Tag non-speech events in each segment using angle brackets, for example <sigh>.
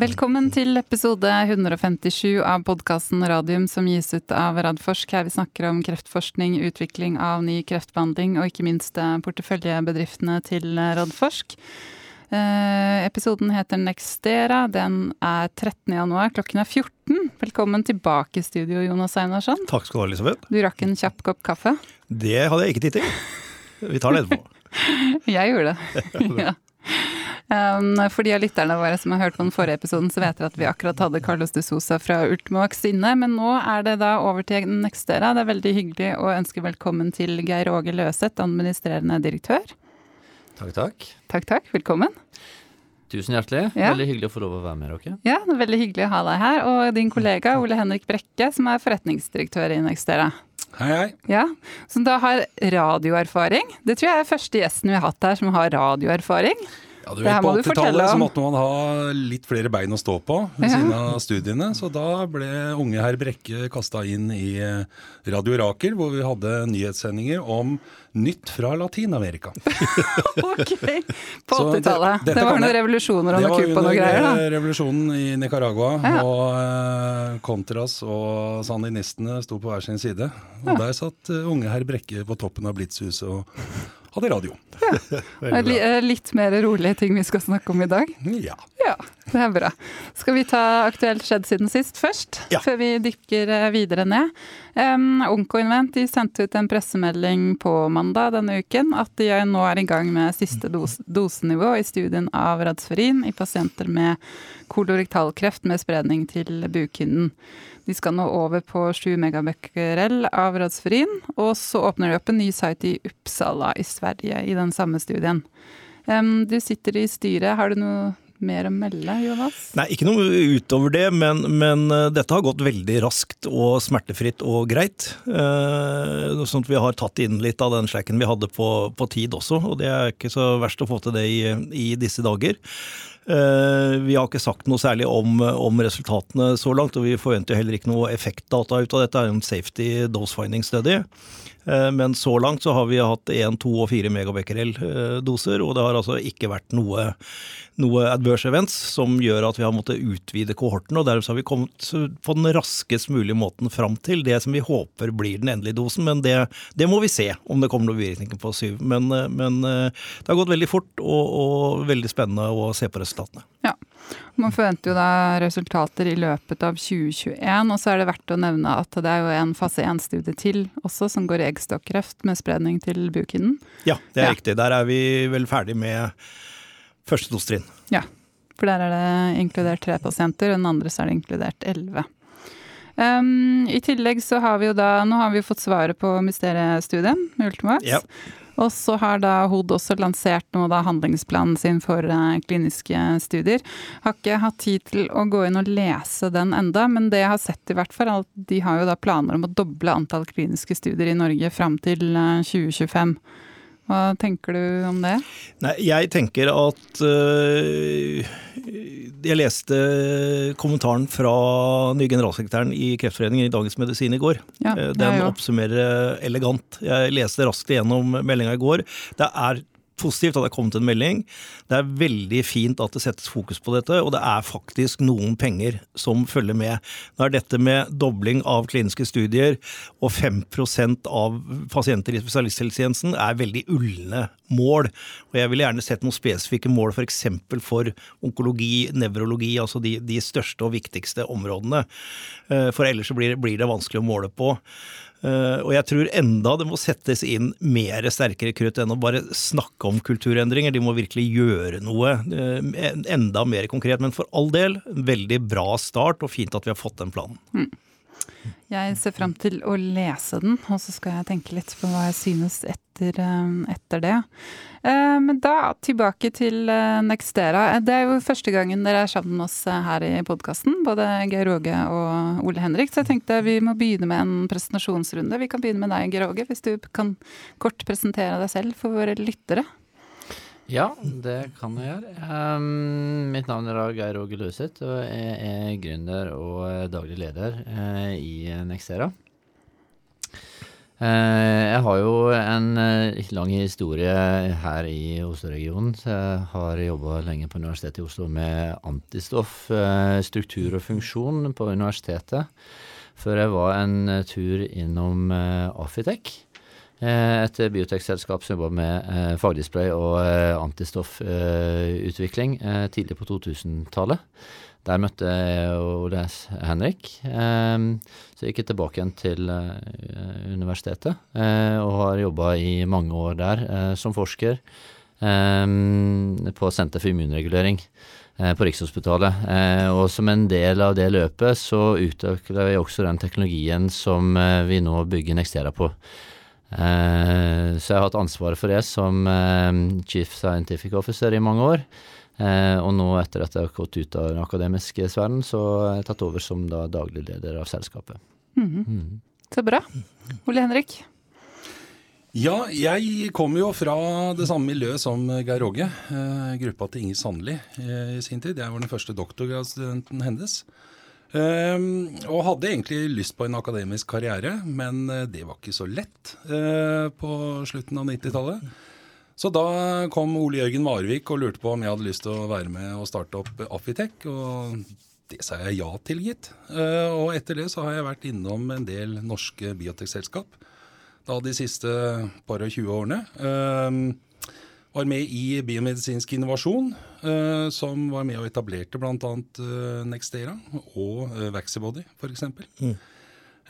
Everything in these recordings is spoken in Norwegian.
Velkommen til episode 157 av podkasten Radium som gis ut av Radforsk. Her vi snakker om kreftforskning, utvikling av ny kreftbehandling og ikke minst eh, porteføljebedriftene til Radforsk. Eh, episoden heter Nextera. Den er 13. januar, klokken er 14. Velkommen tilbake i studio, Jonas Einarsson. Takk skal du ha, Elisabeth. Du rakk en kjapp kopp kaffe? Det hadde jeg ikke tid til. Vi tar det etterpå. <laughs> jeg gjorde det. <laughs> ja. Um, for de av lytterne våre som har hørt på den forrige episoden, så vet dere at vi akkurat hadde Carlos de Sosa fra Ultimo inne. Men nå er det da over til Nextera. Det er veldig hyggelig å ønske velkommen til Geir Åge Løseth, administrerende direktør. Takk, takk. Takk, takk. Velkommen. Tusen hjertelig. Ja. Veldig hyggelig å få lov å være med dere. Ja, det er veldig hyggelig å ha deg her. Og din kollega Ole Henrik Brekke, som er forretningsdirektør i Nextera. Hei, hei. Ja, Som da har radioerfaring. Det tror jeg er første gjesten vi har hatt her som har radioerfaring. Ja, du vet, På 80-tallet måtte man ha litt flere bein å stå på ved ja. siden av studiene. Så da ble unge herr Brekke kasta inn i eh, Radio Rakel, hvor vi hadde nyhetssendinger om nytt fra Latin-Amerika. <laughs> ok, På 80-tallet. Det, det, var noen revolusjoner og noe kupp og noe greier? da? Revolusjonen i Nicaragua. Ja. Og uh, Contras og sandinistene sto på hver sin side. Og der satt uh, unge herr Brekke på toppen av Blitzhuset og hadde radio. Ja. <laughs> Litt mer rolige ting vi skal snakke om i dag? Ja. ja. Det er bra. Skal vi ta aktuelt skjedd siden sist først? Ja. Før vi dykker eh, videre ned. Um, Onkoinvent de sendte ut en pressemelding på mandag denne uken at de nå er i gang med siste dos dosenivå i studien av radsferin i pasienter med kolorektalkreft med spredning til bukhinnen. De skal nå over på 7 megabecquerel av radsferin, og så åpner de opp en ny site i Uppsala i Sverige i den samme studien. Um, du sitter i styret, har du noe mer å melde, Jonas? Nei, ikke noe utover det, men, men uh, dette har gått veldig raskt og smertefritt og greit. Uh, sånn at vi har tatt inn litt av den slacken vi hadde på, på, tid også, og det er ikke så verst å få til det i, i disse dager. Eh, vi har ikke sagt noe særlig om, om, resultatene så langt, og vi forventer heller ikke noe effektdata ut av dette. Det er en safety dose finding study. Eh, men så langt så har vi hatt 1, 2 og 4 megabecquerel-doser, og det har altså ikke vært noe, noe adverse events som gjør at vi har måttet utvide kohorten. og Derfor har vi kommet på den raskest mulige måten fram til det som vi håper blir den endelige dosen. Men det, det må vi se, om det kommer noen bivirkninger på syv. Men, eh, men, eh, det har gått veldig fort, og, og veldig spennende å se på resultatene. Ja. Man forventer jo da resultater i løpet av 2021, og så er det verdt å nevne at det er jo en fase 1-studie til også, som går i eggstokkreft med spredning til bukhinnen. Ja, det er ja. riktig. Der er vi vel ferdig med første dostrinn. Ja, for der er det inkludert tre pasienter, og den andre så er det inkludert elleve. Um, I tillegg så har vi jo da Nå har vi jo fått svaret på mysteriestudien med Ultimax. Ja. Og så har da HOD også lansert nå da handlingsplanen sin for uh, kliniske studier. Har ikke hatt tid til å gå inn og lese den enda, men det jeg har sett i hvert fall, er at de har jo da planer om å doble antall kliniske studier i Norge fram til uh, 2025. Hva tenker du om det? Nei, jeg tenker at øh, Jeg leste kommentaren fra nye generalsekretæren i Kreftforeningen i Dagens Medisin i går. Ja, Den oppsummerer elegant. Jeg leste raskt igjennom meldinga i går. Det er positivt at det er kommet en melding. Det er veldig fint at det settes fokus på dette, og det er faktisk noen penger som følger med. Nå er dette med dobling av kliniske studier og 5% av pasienter i spesialisthelsetjenesten er veldig ulne mål. Og jeg ville gjerne sett noen spesifikke mål f.eks. For, for onkologi, nevrologi, altså de, de, største og viktigste områdene. Eh, for ellers blir, blir det vanskelig å måle på. Uh, og jeg tror enda det må settes inn mer sterkere krutt enn å bare snakke om kulturendringer. De må virkelig gjøre noe uh, enda mer konkret. Men for all del, veldig bra start, og fint at vi har fått den planen. Mm. Jeg ser fram til å lese den, og så skal jeg tenke litt på hva jeg synes etter, eh, etter det. Eh, men da tilbake til eh, Nextera. Det er jo første gangen dere er sammen med oss her i podkasten, både Geir Åge og Ole Henrik. Så jeg tenkte vi må begynne med en presentasjonsrunde. Vi kan begynne med deg, Geir Åge, hvis du kan kort presentere deg selv for våre lyttere. Ja, det kan jeg gjøre. Um, mitt navn er Geir Åge Løseth, og jeg er gründer og daglig leder uh, i Nextera. Jeg har jo en lang historie her i Oslo-regionen. Jeg har jobba lenge på Universitetet i Oslo med antistoff, struktur og funksjon på universitetet. Før jeg var en tur innom Afitec. Et biotekselskap som jobba med fagdisplay og antistoffutvikling tidlig på 2000-tallet. Der møtte jeg Oles Henrik. Um, så jeg gikk tilbake igjen til uh, universitetet, uh, og har jobba i mange år der uh, som forsker um, på Senter for immunregulering på Rikshospitalet. og som en del av det løpet så utvikla vi også den teknologien som vi nå bygger Nextera på. så jeg har hatt ansvaret for det som chief scientific officer i mange år. Eh, og nå, etter at jeg har gått ut av den akademiske sfæren, så har jeg tatt over som da daglig leder av selskapet. Mm. Mm. Så bra. Ole Henrik? Ja, jeg kommer jo fra det samme miljøet som Geir Åge. Eh, gruppa til Inger Sandli eh, i sin tid. Jeg var den første doktorgradsstudenten hennes. Eh, og hadde egentlig lyst på en akademisk karriere, men eh, det var ikke så lett eh, på slutten av 90-tallet. Så da kom Ole Jørgen Marvik og lurte på om jeg hadde lyst til å være med og starte opp Affitek. Og det sa jeg ja til, gitt. Eh, og etter det så har jeg vært innom en del norske biotekselskap. Da de siste par og 20 årene. Eh, var med i biomedisinsk innovasjon, eh, som var med og etablerte bl.a. Nextera og Vaxibody f.eks. Mm.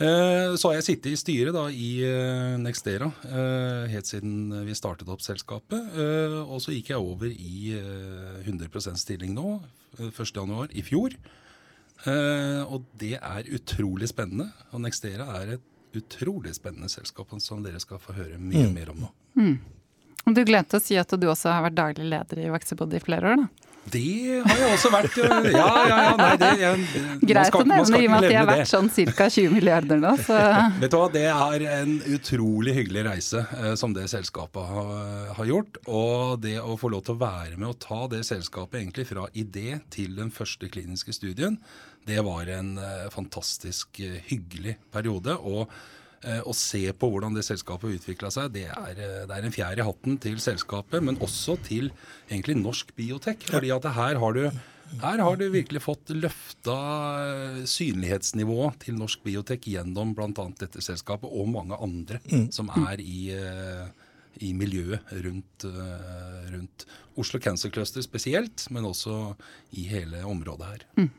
Eh, så har jeg sittet i styret da, i eh, Nextera eh, helt siden vi startet opp selskapet. Og så gikk jeg over i 100% stilling nå, 1.1. i fjor. Og det er utrolig spennende. Og Nextera er et utrolig spennende selskap som dere skal få høre mye mm. mer om nå. Mm. Du glemte å si at du også har vært daglig leder i Vaxibody i flere år, da? Det har jeg også vært. Ja, ja, ja. Nei, det, jeg, Greit skal, å nevne i og med at de har vært sånn ca. 20 milliarder nå. Så. <laughs> Vet du hva, Det er en utrolig hyggelig reise eh, som det selskapet har, har, gjort. Og det å få lov til å være med og ta det selskapet egentlig fra idé til den første kliniske studien, det var en eh, fantastisk eh, hyggelig periode. og å se på hvordan det selskapet utvikla seg, det er, eh, det er, en fjær i hatten til selskapet, men også til egentlig norsk biotek. fordi at her har du her har du virkelig fått løfta eh, synlighetsnivået til norsk biotek gjennom bl.a. dette selskapet og mange andre mm. som er i, i miljøet rundt, rundt, Oslo Cancer Cluster spesielt, men også i hele området her. Mm.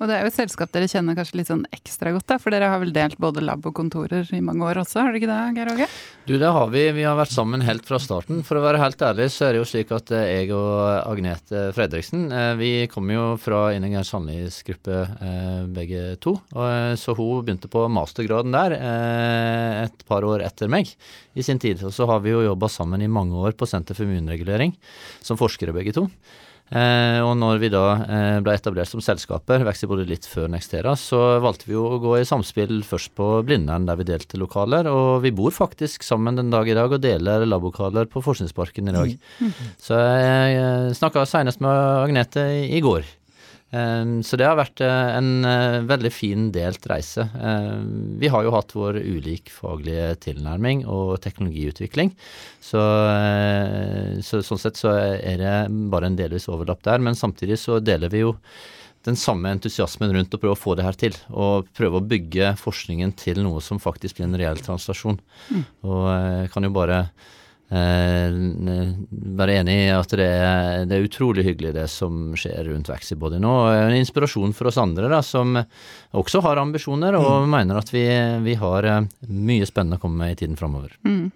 Og det er jo et selskap dere kjenner kanskje litt sånn ekstra godt, da, for dere har vel delt både lab og kontorer i mange år også, har dere ikke det, Geir Åge? Du, det har vi. Vi har vært sammen helt fra starten. For å være helt ærlig så er det jo slik at eh, jeg og Agnete Fredriksen, eh, vi kommer jo fra Ine Geir Sandlis gruppe eh, begge to. Så hun begynte på mastergraden der et par år etter meg i sin tid. Og så har vi jo jobba sammen i mange år på Senter for immunregulering som forskere begge to. Eh, og når vi da eh, ble etablert som selskaper, vokste både litt før Nextera, så valgte vi jo å gå i samspill først på Blindern, der vi delte lokaler. Og vi bor faktisk sammen den dag i dag og deler labokaler på Forskningsparken i dag. Mm. Så jeg eh, snakka senest med Agnete i, i går. Ehm, så det har vært eh, en eh, veldig fin delt reise. Ehm, vi har jo hatt vår ulik faglige tilnærming og teknologiutvikling. Så, eh, så, sånn sett så er det bare en delvis overlapp der. Men samtidig så deler vi jo den samme entusiasmen rundt å prøve å få det her til. Og prøve å bygge forskningen til noe som faktisk blir en reell translasjon. Mm. Og jeg kan jo bare være enig i at det er, det er, utrolig hyggelig det som skjer rundt Vaxibody nå. En inspirasjon for oss andre da, som også har ambisjoner og mm. mener at vi, vi, har eh, mye spennende å komme med i tiden framover. Mm.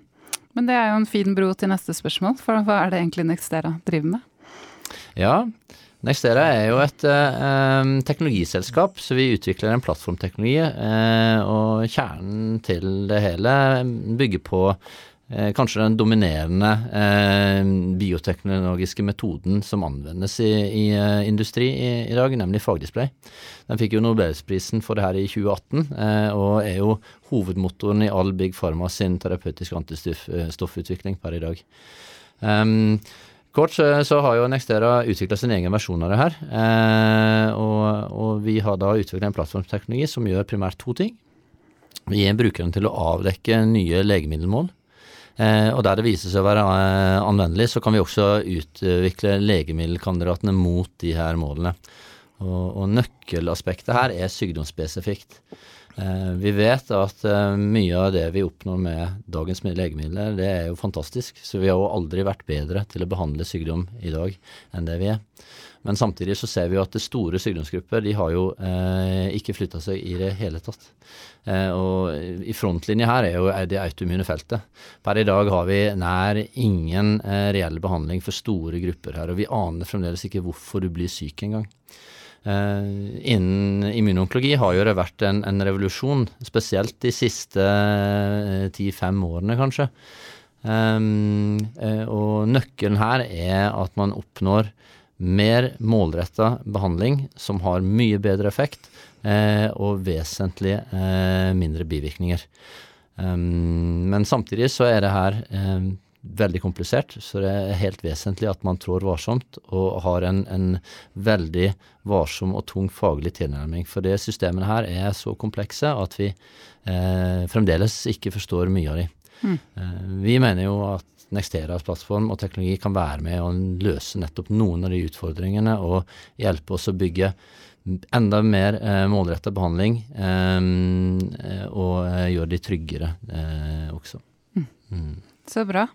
Men det er jo en fin bro til neste spørsmål, for hva er det egentlig Nextera driver med? Ja, Nextera er jo et eh, teknologiselskap, så vi utvikler en plattformteknologi. Eh, og kjernen til det hele bygger på eh, kanskje den dominerende eh, bioteknologiske metoden som anvendes i, i uh, industri i, i, dag, nemlig fagdisplay. Den fikk jo Nobelsprisen for det her i 2018, eh, og er jo hovedmotoren i all Big Pharma sin terapeutiske antistoffutvikling per i dag. Um, Kort så, har jo Nextera utvikla sin egen versjon av det her. Eh, og, og, vi har da utvikla en plattformteknologi som gjør primært to ting. Vi bruker den til å avdekke nye legemiddelmål. Eh, og der det viser seg å være eh, anvendelig, så kan vi også utvikle legemiddelkandidatene mot de her målene. Og, og nøkkelaspektet her er sykdomsspesifikt. Eh, vi vet at mye av det vi oppnår med dagens legemidler, det er jo fantastisk. Så vi har jo aldri vært bedre til å behandle sykdom i dag enn det vi er. Men samtidig så ser vi jo at det store sykdomsgrupper de har jo eh, ikke flytta seg i det hele tatt. Eh, og i frontlinje her er jo det autoimmune feltet. Per i dag har vi nær ingen eh, reell behandling for store grupper her, og vi aner fremdeles ikke hvorfor du blir syk engang. Uh, innen immunonkologi har jo det vært en, en revolusjon, spesielt de siste ti-fem uh, årene, kanskje. Um, og nøkkelen her er at man oppnår mer målretta behandling som har mye bedre effekt eh, og vesentlig eh, mindre bivirkninger. Um, men samtidig så er det her eh, veldig komplisert, så det er helt vesentlig at man trår varsomt og har en, en veldig varsom og tung faglig tilnærming. For det systemene her er så komplekse at vi eh, fremdeles ikke forstår mye av dem. Mm. Eh, vi mener jo at Nexteras plattform og teknologi kan være med å løse nettopp noen av de utfordringene og hjelpe oss å bygge enda mer eh, målretta behandling eh, og eh, gjøre de tryggere eh, også. Mm. Mm. Så bra.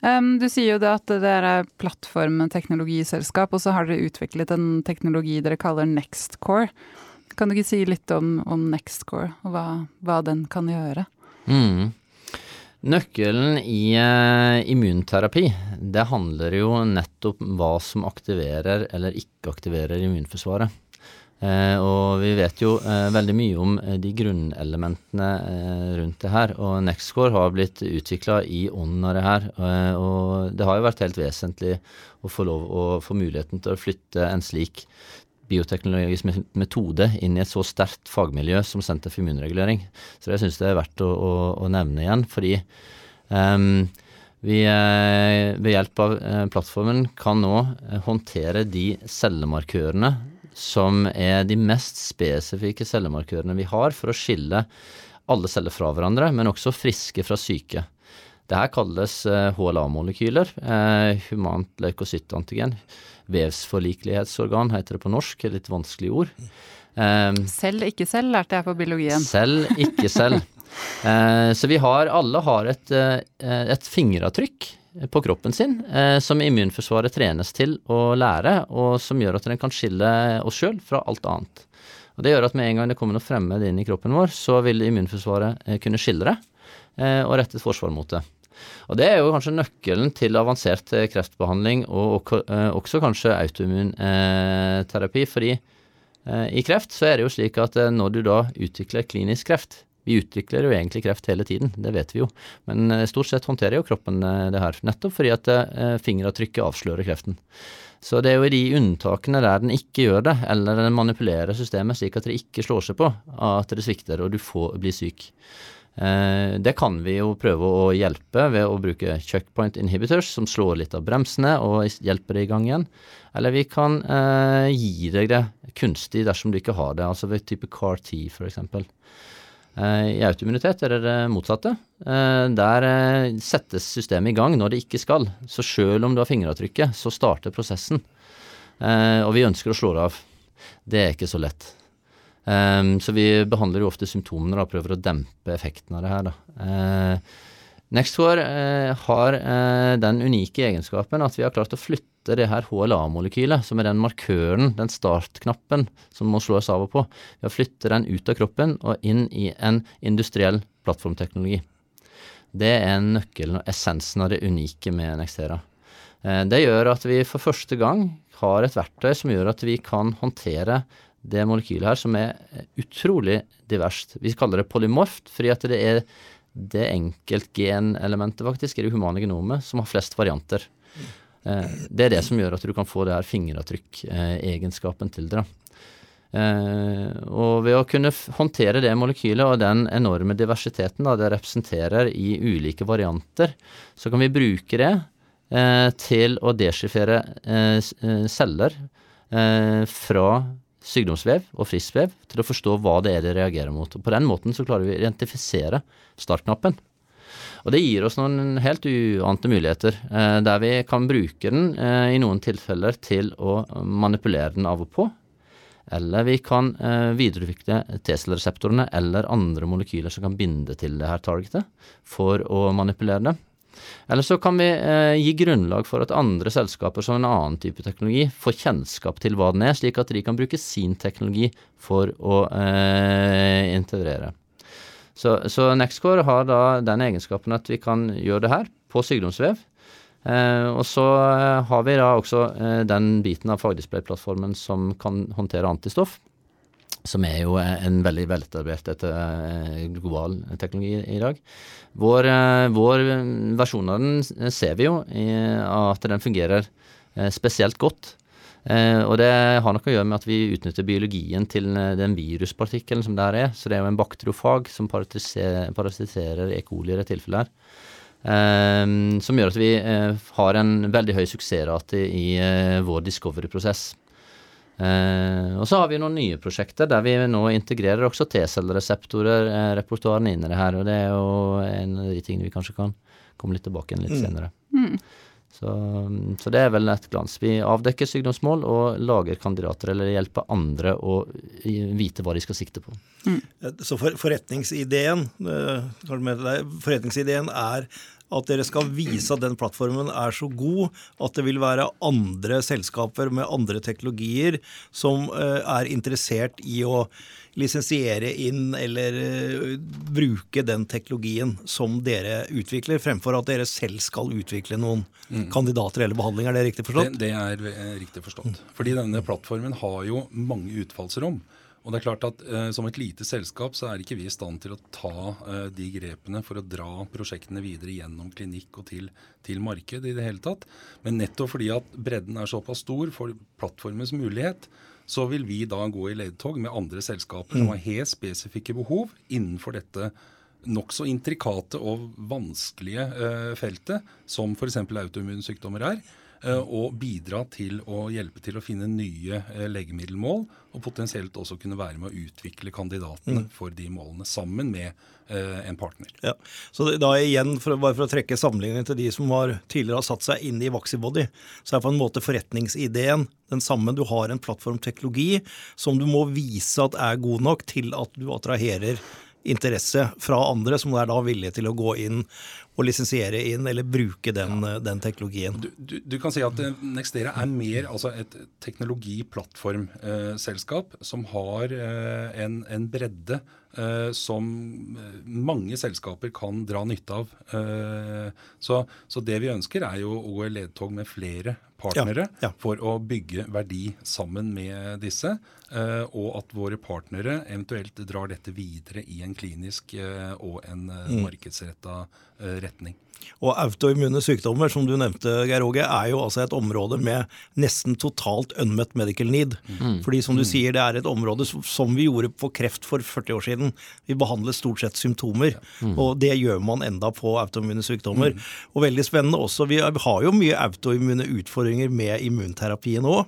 Um, du sier jo det at det er plattformteknologiselskap, og så har dere utviklet en teknologi dere kaller Nextcore. Kan du ikke si litt om, om Nextcore, og hva, hva den kan gjøre? Mm. Nøkkelen i eh, immunterapi, det handler jo nettopp om hva som aktiverer eller ikke aktiverer immunforsvaret. Eh, og vi vet jo eh, veldig mye om de grunnelementene rundt det her. Og Nextcore har blitt utvikla i ånden av det her. og det har jo vært helt vesentlig å få lov å få muligheten til å flytte en slik bioteknologisk metode inn i et så sterkt fagmiljø som Senter for immunregulering. Så det syns jeg er verdt å, å, å, nevne igjen, fordi um, vi eh, ved hjelp av eh, plattformen kan nå eh, håndtere de cellemarkørene som er de mest spesifikke cellemarkørene vi har for å skille alle celler fra hverandre, men også friske fra syke. Det her kalles HLA-molekyler, humant leukocyttantigen vevsforlikelighetsorgan, heter det på norsk. Litt vanskelig ord. Um, selv, ikke selv, lærte jeg på biologien. Selv, ikke selv. uh, <laughs> så vi har, alle har et, et fingeravtrykk på kroppen sin som immunforsvaret trenes til å lære, og som gjør at den kan skille oss sjøl fra alt annet. Og Det gjør at med en gang det kommer noe fremmed inn i kroppen vår, så vil immunforsvaret kunne skille det og rette et forsvar mot det. Og Det er jo kanskje nøkkelen til avansert eh, kreftbehandling, og eh, også kanskje autoimmunterapi. Eh, fordi i kreft så er det jo slik at når du da utvikler klinisk kreft Vi utvikler jo egentlig kreft hele tiden, det vet vi jo. Men stort sett håndterer jo kroppen det her. Nettopp fordi at fingeravtrykket avslører kreften. Så det er jo i de unntakene der den ikke gjør det, eller den manipulerer systemet slik at det ikke slår seg på, at det svikter og du får, blir syk. Eh, det kan vi jo prøve å hjelpe ved å bruke checkpoint inhibitors, som slår litt av bremsene og hjelper det i gang igjen. Eller vi kan eh, gi deg det kunstig dersom du ikke har det, altså ved type CAR-T f.eks. Eh, I autoimmunitet er det det motsatte. Eh, der eh, settes systemet i gang når det ikke skal. Så sjøl om du har fingeravtrykket, så starter prosessen. Eh, og vi ønsker å slå det av. Det er ikke så lett. Um, så vi behandler jo ofte symptomene og prøver å dempe effekten av det her. Da. Uh, Nextcore uh, har uh, den unike egenskapen at vi har klart å flytte det her HLA-molekylet, som er den markøren, den startknappen, som må slås av og på. Vi har flyttet den ut av kroppen og inn i en industriell plattformteknologi. Det er nøkkelen og essensen av det unike med Nextera. Det gjør at vi for første gang har et verktøy som gjør at vi kan håndtere det molekylet her som er utrolig diverst. Vi kaller det polymorft, fordi at det er det enkeltgenelementet faktisk i det humane genomet som har flest varianter. Eh, det er det som gjør at du kan få det her fingeravtrykk-egenskapen til det. Eh, og ved å kunne håndtere det molekylet og den enorme diversiteten det representerer i ulike varianter, så kan vi bruke det eh, til å deschiffere celler fra sykdomsvev og friskvev til å forstå hva det er de reagerer mot. Og På den måten så klarer vi å identifisere startknappen. Og det gir oss noen helt uante muligheter, eh, der vi kan bruke den eh, i noen tilfeller til å manipulere den av og på. Eller vi kan eh, videreutvikle T-cellereseptorene eller andre molekyler som kan binde til det her targetet, for å manipulere det. Eller så kan vi eh, gi grunnlag for at andre selskaper som en annen type teknologi får kjennskap til hva den er, slik at de kan bruke sin teknologi for å eh, integrere. Så, så Nextcore har da den egenskapen at vi kan gjøre det her på sykdomsvev. Eh, og så eh, har vi da også eh, den biten av fagdisplayplattformen som kan håndtere antistoff. Som er jo eh, en veldig veletablert eh, global teknologi i dag. Vår, eh, vår, versjon av den ser vi jo i, at den fungerer spesielt godt. Og det har noe å gjøre med at vi utnytter biologien til den viruspartikkelen som der er. Så det er jo en bakteriofag som parasiterer E. coli i det tilfellet her. Som gjør at vi har en veldig høy suksessrate i vår discovery-prosess. Eh, og så har vi noen nye prosjekter der vi nå integrerer også T-cellereseptorer, eh, repertoaren inn i det her. Og det er jo en av de tingene vi kanskje kan komme litt tilbake igjen litt mm. senere. Mm. Så, så, det er vel et glans. Vi avdekker sykdomsmål og lager kandidater, eller hjelper andre å vite hva de skal sikte på. Mm. Så for, forretningsideen, eh, forretningsideen er at dere skal vise at den plattformen er så god at det vil være andre selskaper med andre teknologier som eh, er interessert i å lisensiere inn eller uh, bruke den teknologien som dere utvikler, fremfor at dere selv skal utvikle noen mm. kandidater eller behandling. Er det riktig forstått? Det, det er eh, riktig forstått. Fordi denne plattformen har jo mange utfallsrom. Og det er klart at eh, Som et lite selskap så er ikke vi i stand til å ta eh, de grepene for å dra prosjektene videre gjennom klinikk og til, til marked i det hele tatt. Men nettopp fordi at bredden er såpass stor for plattformens mulighet, så vil vi da gå i ledtog med andre selskaper som mm. har helt spesifikke behov innenfor dette nokså intrikate og vanskelige eh, feltet, som f.eks. autoimmune sykdommer er. Eh, og bidra til å hjelpe til å finne nye eh, legemiddelmål, og potensielt også kunne være med å utvikle kandidatene mm. for de målene, sammen med eh, en partner. Ja. Så da igjen, for, bare for å trekke sammenligningen til de som har, tidligere har satt seg inn i Vaxibody, så er på en måte forretningsideen den samme. Du har en plattformteknologi som du må vise at er god nok til at du attraherer interesse fra andre som er da villige til å gå inn og lisensiere inn eller bruke den, ja. den teknologien. Du, du, du, kan si at eh, Nextera er mer altså et teknologiplattformselskap eh, som har eh, en, en, bredde eh, som eh, mange selskaper kan dra nytte av. Eh, så, så, det vi ønsker er jo å gå i ledtog med flere partnere ja, ja. for å bygge verdi sammen med disse. Eh, og at våre partnere eventuelt drar dette videre i en klinisk eh, og en eh, mm. markedsretta retning. Og autoimmune sykdommer, som du nevnte, Geir Åge, er jo altså et område med nesten totalt unmet medical need. Mm. Fordi som du mm. sier, det er et område som vi gjorde på kreft for 40 år siden. Vi behandlet stort sett symptomer, mm. og det gjør man enda på autoimmune sykdommer. Mm. Og veldig spennende også, vi har jo mye autoimmune utfordringer med immunterapien òg.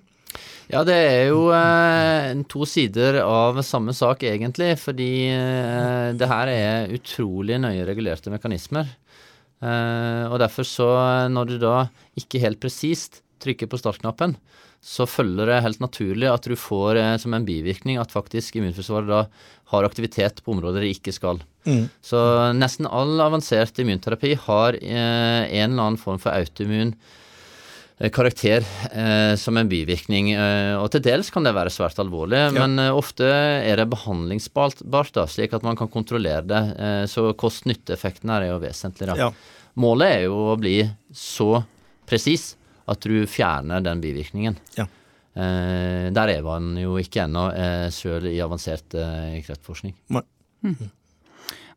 Ja, det er jo eh, to sider av samme sak, egentlig. Fordi eh, det her er utrolig nøye regulerte mekanismer. Eh, og derfor så, når du da ikke helt presist trykker på startknappen, så følger det helt naturlig at du får uh, som en bivirkning at faktisk immunforsvaret da har aktivitet på områder det ikke skal. Mm. Så nesten all avansert immunterapi har uh, en eller annen form for autoimmun karakter eh, som en bivirkning. Eh, og til dels kan det være svært alvorlig, ja. men eh, ofte er det behandlingsbart, da, slik at man kan kontrollere det. så kost-nytte-effekten her er jo vesentlig. Da. Ja. Målet er jo å bli så presis at du fjerner den bivirkningen. Ja. der er man jo ikke ennå, eh, sjøl i avansert kreftforskning. Nei. Mm.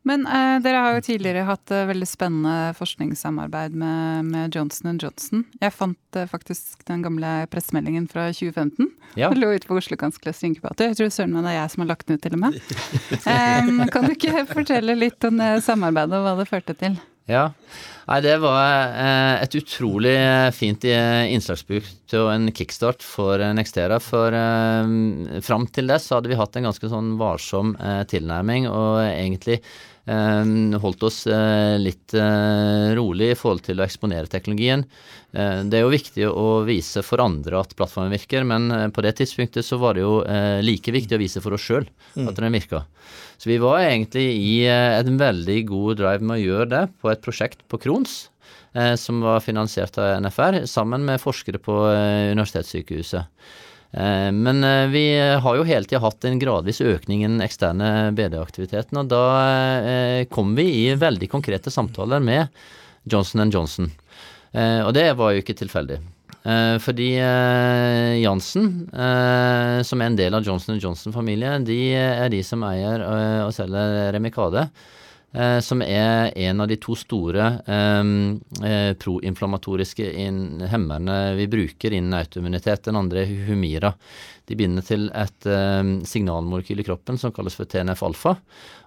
Men eh, dere har jo tidligere hatt eh, veldig spennende forskningssamarbeid med, med Johnson Johnson. Jeg fant eh, faktisk den gamle pressemeldingen fra 2015. Ja. Den lå ute på Oslo Kanskløs inkubator. Jeg tror søren meg det er jeg som har lagt den ut, til og med. um, kan du ikke fortelle litt om det samarbeidet og hva det førte til? Ja, Nei, det var eh, et utrolig fint innslagsbruk og en kickstart for eh, Nextera. For eh, fram til det så hadde vi hatt en ganske sånn varsom eh, tilnærming og egentlig eh, holdt oss litt rolig i forhold til å eksponere teknologien. det er jo viktig å vise for andre at plattformen virker, men på det tidspunktet så var det jo like viktig å vise for oss sjøl mm. at den virka. Så vi var egentlig i eh, en veldig god drive med å gjøre det på et prosjekt på Krons, eh, som var finansiert av NFR, sammen med forskere på eh, Universitetssykehuset. Men vi har jo hele tida hatt en gradvis økning i den eksterne BD-aktiviteten, og da kom vi i veldig konkrete samtaler med Johnson Johnson. Og det var jo ikke tilfeldig. Eh, fordi eh, Jansen, eh, som er en del av Johnson Johnson-familien, de er de som eier og selger Remicade. Som er en av de to store proinflammatoriske hemmerne vi bruker innen autoimmunitet. Den andre er Humira. De binder til et signalmolekyl i kroppen som kalles for TNF-alfa.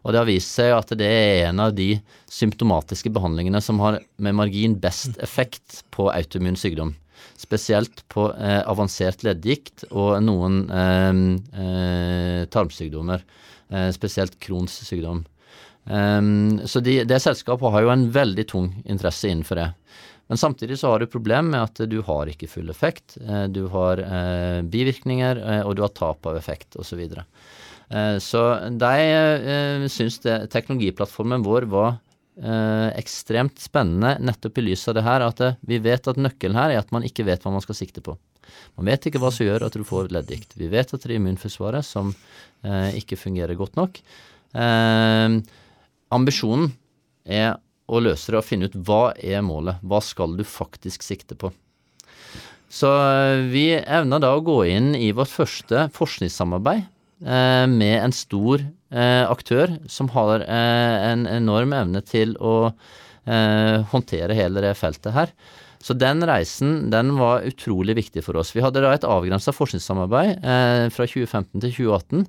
Og det har vist seg at det er en av de symptomatiske behandlingene som har med margin best effekt på autoimmun sykdom spesielt på eh, avansert leddgikt og noen eh, eh, tarmsykdommer, eh, spesielt Crohns sykdom. Um, så de, det selskapet har jo en veldig tung interesse innenfor det. Men samtidig så har du problem med at du har ikke full effekt. Du har eh, bivirkninger, og du har tap av effekt osv. Så, eh, så de eh, syns teknologiplattformen vår var eh, ekstremt spennende nettopp i lys av det her, at eh, vi vet at nøkkelen her er at man ikke vet hva man skal sikte på. Man vet ikke hva som gjør at du får leddgikt. Vi vet at det er immunforsvaret som eh, ikke fungerer godt nok. Eh, ambisjonen er å løse det og finne ut hva er målet. Hva skal du faktisk sikte på? Så eh, vi evna da å gå inn i vårt første forskningssamarbeid Eh, med en stor eh, aktør som har en enorm evne til å håndtere hele det feltet her. Så den reisen den var utrolig viktig for oss. Vi hadde da et avgrensa forskningssamarbeid eh, fra 2015 til 2018,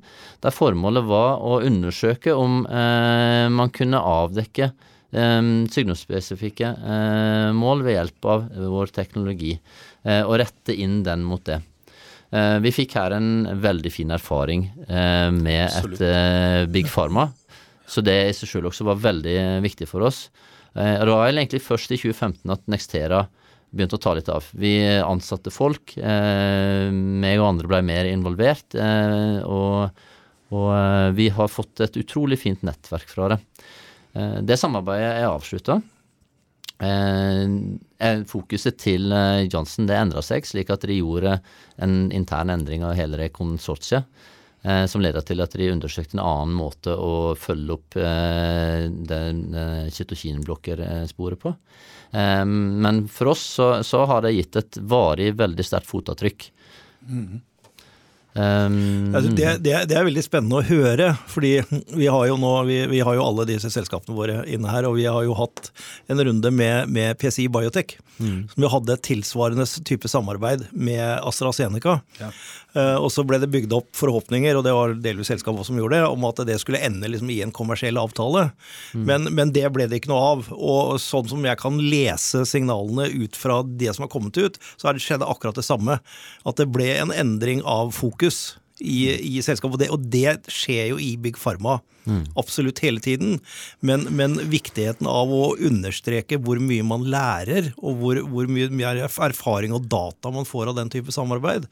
der formålet var å undersøke om eh, man kunne avdekke eh, sykdomsspesifikke mål ved hjelp av vår teknologi, og rette inn den mot det. Eh, vi fikk her en veldig fin erfaring eh, med Absolutt. et eh, Big Pharma, så det i seg selv også var veldig viktig for oss. Det var egentlig først i 2015 at Nextera begynte å ta litt av. Vi ansatte folk. meg og andre ble mer involvert. og, og vi har fått et utrolig fint nettverk fra det. det samarbeidet er avslutta. Eh, fokuset til eh, Johnson det endra seg, slik at de gjorde en intern endring av hele det konsortiet. Eh, som leda til at de undersøkte en annen måte å følge opp eh, cytokinblokkersporet på. Eh, men for oss så, så, har det gitt et varig, veldig sterkt fotavtrykk. Mm. Um, altså det, det, det, er veldig spennende å høre, fordi vi har jo nå vi, vi, har jo alle disse selskapene våre inne her, og vi har jo hatt en runde med, med PCI Biotech, mm. som jo hadde et tilsvarende type samarbeid med AstraZeneca. Ja. Uh, og så ble det bygd opp forhåpninger, og det var delvis selskapet som gjorde det, om at det skulle ende liksom i en kommersiell avtale. Mm. Men, men, det ble det ikke noe av. Og sånn som jeg kan lese signalene ut fra det som har kommet ut, så har det skjedd akkurat det samme. At det ble en endring av fokus fokus i, i selskapet. Og det, og det, skjer jo i Big Pharma mm. absolutt hele tiden. Men, men, viktigheten av å understreke hvor mye man lærer, og hvor, hvor mye, mye, erfaring og data man får av den type samarbeid,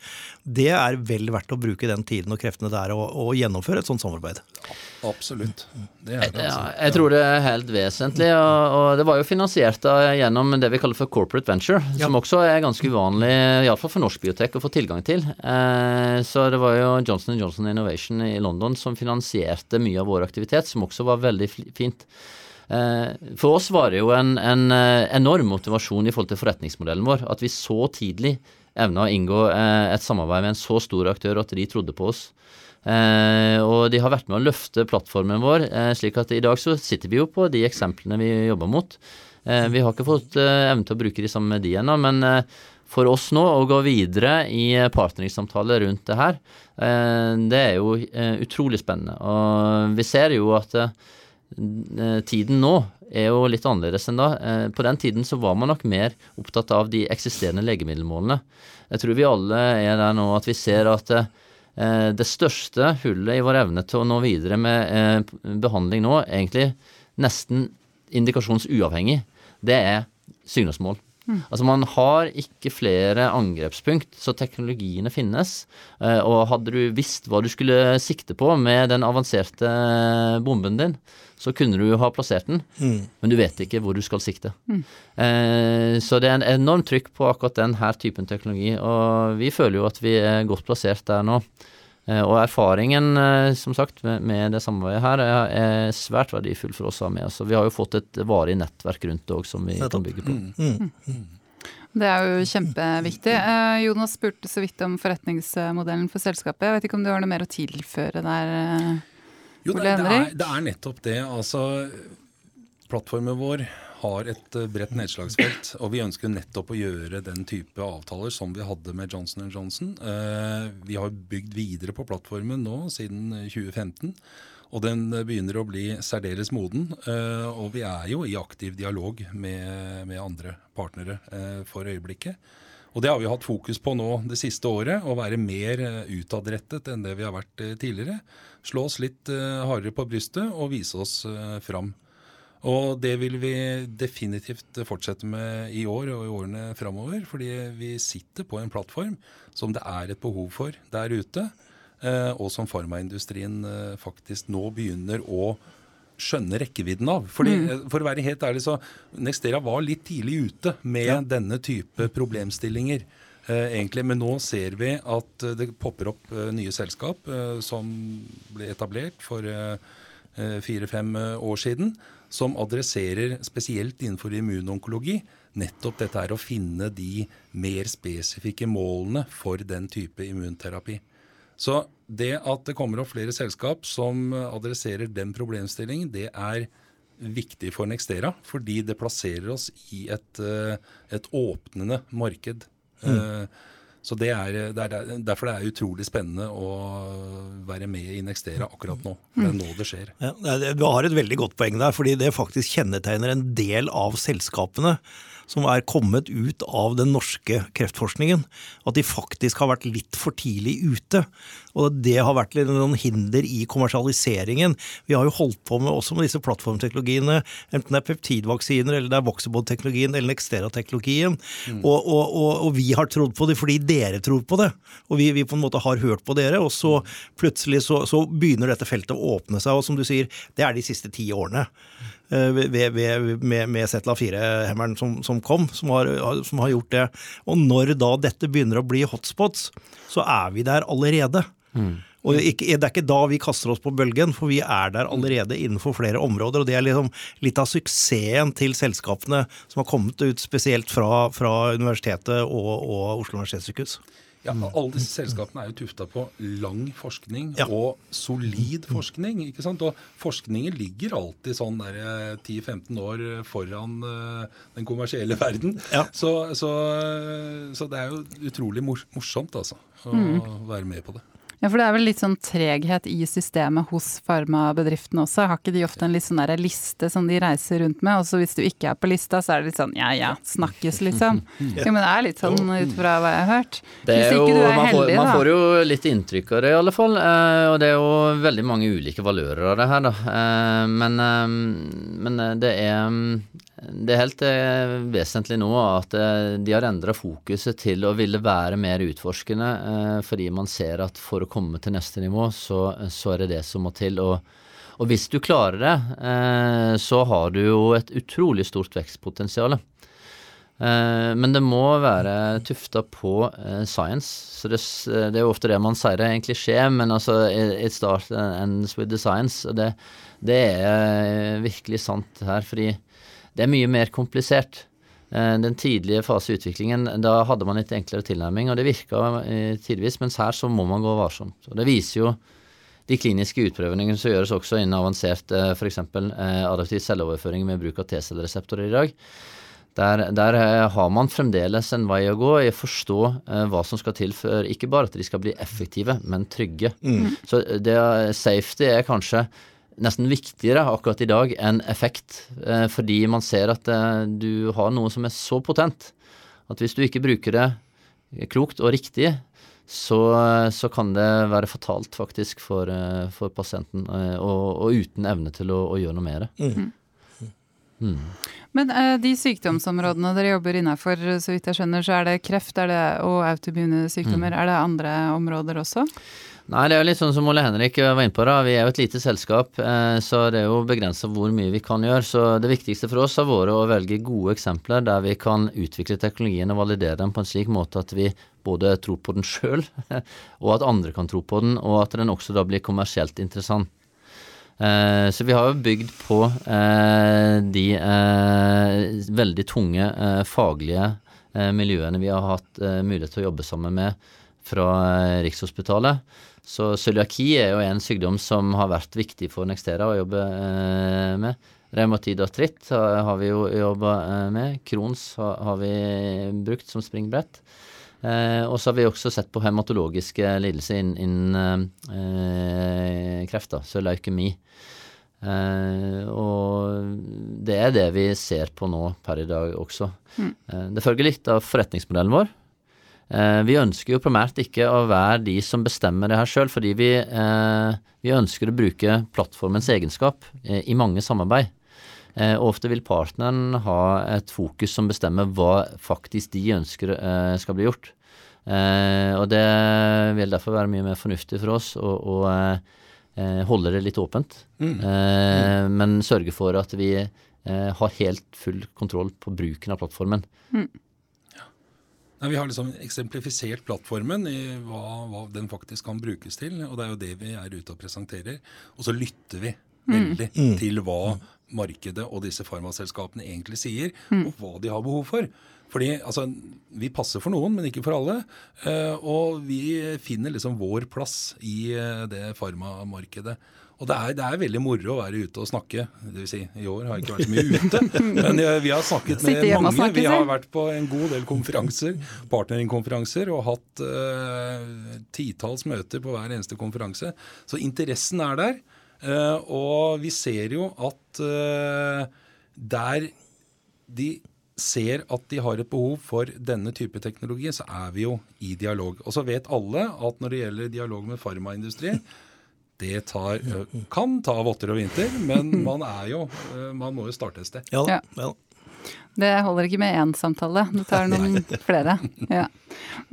det er vel verdt å bruke den tiden og kreftene der å, å gjennomføre et sånt samarbeid. Absolutt. Det er det, altså. ja, jeg tror det er helt vesentlig. Og, og, det var jo finansiert gjennom det vi kaller for corporate venture, ja. som også er ganske uvanlig, iallfall for norsk biotek, å få tilgang til. Eh, så det var jo Johnson Johnson Innovation i London som finansierte mye av aktivitet, som også var veldig fint. Eh, for oss var det jo en, en eh, enorm motivasjon i forhold til forretningsmodellen vår, at vi så tidlig evna å inngå eh, et samarbeid med en så stor aktør, at de trodde på oss. Og de har vært med å løfte plattformen vår, slik at i dag så sitter vi jo på de eksemplene vi jobber mot. Vi har ikke fått evne til å bruke de sammen med de ennå, men for oss nå å gå videre i partneringssamtaler rundt det her, eh, det er jo utrolig spennende. Og vi ser jo at tiden nå er jo litt annerledes enn da. På den tiden så var man nok mer opptatt av de eksisterende legemiddelmålene. Jeg tror vi alle er der nå at vi ser at det største hullet i vår evne til å nå videre med behandling nå, egentlig nesten indikasjonsuavhengig, det er sykdomsmål. Mm. Altså Man har ikke flere angrepspunkt, så teknologiene finnes. Eh, og hadde du visst hva du skulle sikte på med den avanserte bomben din, så kunne du ha plassert den, mm. men du vet ikke hvor du skal sikte. Mm. Eh, så det er en enormt trykk på akkurat den her typen teknologi, og vi føler jo at vi er godt plassert der nå. Eh, og erfaringen, eh, som sagt, med, det samarbeidet her er, svært verdifull for oss å ha med oss. Vi har jo fått et varig nettverk rundt det òg som vi kan bygge på. Mm, mm, mm. Det er jo kjempeviktig. Eh, Jonas spurte så vidt om forretningsmodellen for selskapet. Jeg vet ikke om du har noe mer å tilføre der? jo, det, det, er, det er nettopp det. Altså, plattformen vår har et eh, bredt nedslagsfelt, og vi ønsker nettopp å gjøre den type avtaler som vi hadde med Johnson Johnson. Eh, vi har bygd videre på plattformen nå siden 2015. Og den begynner å bli særdeles moden. Eh, og vi er jo i aktiv dialog med, med andre partnere for øyeblikket. Og det har vi hatt fokus på nå det siste året, å være mer utadrettet enn det vi har vært tidligere. Slå oss litt hardere på brystet og vise oss fram. Og det vil vi definitivt fortsette med i år og i årene framover. Fordi vi sitter på en plattform som det er et behov for der ute. Eh, og som farmaindustrien eh, faktisk nå begynner å skjønne rekkevidden av. Fordi, mm. Eh, for å være helt ærlig, så Nextera var litt tidlig ute med ja. denne type problemstillinger. egentlig, Men nå ser vi at det popper opp nye selskap som ble etablert for fire-fem år siden som adresserer, spesielt innenfor immunonkologi, nettopp dette er å finne de mer spesifikke målene for den type immunterapi. Så det at det kommer opp flere selskap som adresserer den problemstillingen, det er viktig for Nextera, fordi det plasserer oss i et, eh, et åpnende marked. Mm. Så det er, det er, Derfor det er utrolig spennende å være med i Nextera akkurat nå. Det er nå det skjer. Ja, du har et veldig godt poeng der, fordi det faktisk kjennetegner en del av selskapene som er kommet ut av den norske kreftforskningen. At de faktisk har vært litt for tidlig ute. Og det har vært noen hinder i kommersialiseringen. Vi har jo holdt på med også med disse plattformteknologiene, enten det er peptidvaksiner, eller det er Voxabod-teknologien eller Nextera-teknologien. Mm. Og, og, og, og, vi har trodd på det fordi dere tror på det. Og vi, vi på en måte har hørt på dere, og så plutselig så, så begynner dette feltet å åpne seg. Og som du sier, det er de siste ti årene. Eh, ved, ved, med, med Zetla 4-hemmeren som, som, kom, som har, som har, gjort det. Og når da dette begynner å bli hotspots, så er vi der allerede. Mm. Og det er ikke da vi kaster oss på bølgen, for vi er der allerede innenfor flere områder. Og det er liksom litt av suksessen til selskapene som har kommet ut spesielt fra, fra universitetet og, og Oslo universitetssykehus. Ja, Alle disse selskapene er jo tufta på lang forskning ja. og solid forskning. ikke sant? Og forskningen ligger alltid sånn 10-15 eh, år foran uh, den kommersielle verden. Ja. Så, så, så, det er jo utrolig morsomt, altså, å mm. være med på det. Ja, for det er vel litt sånn treghet i systemet hos farmabedriftene også. Har ikke de ofte en litt sånn der liste som de reiser rundt med, og så hvis du ikke er på lista, så er det litt sånn ja ja, snakkes, liksom. <laughs> Ja, men det er litt sånn ut fra hva jeg har hørt. Det er jo, er man, får, man får, jo litt inntrykk av det, i alle fall. Eh, og det er jo veldig mange ulike valører av det her, da. Eh, men, eh, men det er det er helt eh, vesentlig nå at eh, de har endra fokuset til å ville være mer utforskende, eh, fordi man ser at for å komme til neste nivå, så, så er det det som må til. Og, og hvis du klarer det, så har du jo et utrolig stort vekstpotensial. Men det må være tufta på science. Så det, det, er jo ofte det man sier det er en klisjé, men altså it starts and ends with the science. Og det, det er virkelig sant her. fordi det er mye mer komplisert. Eh, den tidlige fase i utviklingen, da hadde man litt enklere tilnærming, og det virka eh, tidvis, mens her så må man gå varsomt. Og det viser jo de kliniske utprøvingene som gjøres også innen avansert f.eks. adaptiv celleoverføring med bruk av T-cellereseptorer i dag. Der, der, har man fremdeles en vei å gå i å forstå hva som skal til for ikke bare at de skal bli effektive, men trygge. Mm. Så det, safety er kanskje nesten viktigere akkurat i dag enn effekt. Eh, fordi man ser at eh, du har noe som er så potent at hvis du ikke bruker det klokt og riktig, så, så kan det være fatalt faktisk for, eh, for pasienten, og, og, uten evne til å, å gjøre noe med det. Mm. Mm. Men eh, de sykdomsområdene dere jobber innafor, så vidt jeg skjønner, så er det kreft er det, og autoimmune sykdommer. Mm. Er det andre områder også? Nei, det er jo litt sånn som Ole Henrik var inne på. da, Vi er jo et lite selskap, eh, så det er jo begrensa hvor mye vi kan gjøre. Så det viktigste for oss har vært å velge gode eksempler der vi kan utvikle teknologien og validere den på en slik måte at vi både tror på den sjøl, <laughs> og at andre kan tro på den, og at den også da blir kommersielt interessant. Eh, så vi har jo bygd på eh, de veldig tunge faglige miljøene vi har hatt mulighet til å jobbe sammen med fra Rikshospitalet. Så cøliaki er jo en sykdom som har vært viktig for Nextera å jobbe eh, med. Revmatid artritt har vi jo jobba eh, med. Crohns har, har, vi brukt som springbrett. Eh, og så har vi også sett på hematologiske lidelser innen inn, eh, kreft, da, så leukemi. Eh, og det er det vi ser på nå per i dag også. Mm. Eh, det følger litt av forretningsmodellen vår. Eh, vi ønsker jo primært ikke å være de som bestemmer det her sjøl, fordi vi, eh, vi, ønsker å bruke plattformens egenskap eh, i mange samarbeid. Og ofte vil partneren ha et fokus som bestemmer hva faktisk de ønsker skal bli gjort. Og det vil derfor være mye mer fornuftig for oss å, å holde det litt åpent. Mm. Mm. Men sørge for at vi har helt full kontroll på bruken av plattformen. Mm. Nei, Vi har liksom eksemplifisert plattformen i hva, hva, den faktisk kan brukes til. Og det er jo det vi er ute og presenterer. Og så lytter vi mm. veldig mm. til hva markedet og disse farmaselskapene egentlig sier, mm. og hva de har behov for. Fordi altså, Vi passer for noen, men ikke for alle. Uh, og vi finner liksom vår plass i uh, det farmamarkedet. Og det er, det er, veldig moro å være ute og snakke. Det vil si, I år har jeg ikke vært så mye ute, <laughs> men vi har snakket med mange. Vi har vært på en god del konferanser, partneringkonferanser, og hatt uh, titalls møter på hver eneste konferanse. Så interessen er der. Uh, og vi ser jo at uh, der de ser at de har et behov for denne type teknologi, så er vi jo i dialog. Og så vet alle at når det gjelder dialog med farmaindustrien, det tar, kan ta votter og vinter, men <laughs> man er jo Man må jo starte et sted. Ja, ja. Det holder ikke med én samtale, det tar noen <laughs> flere. Ja.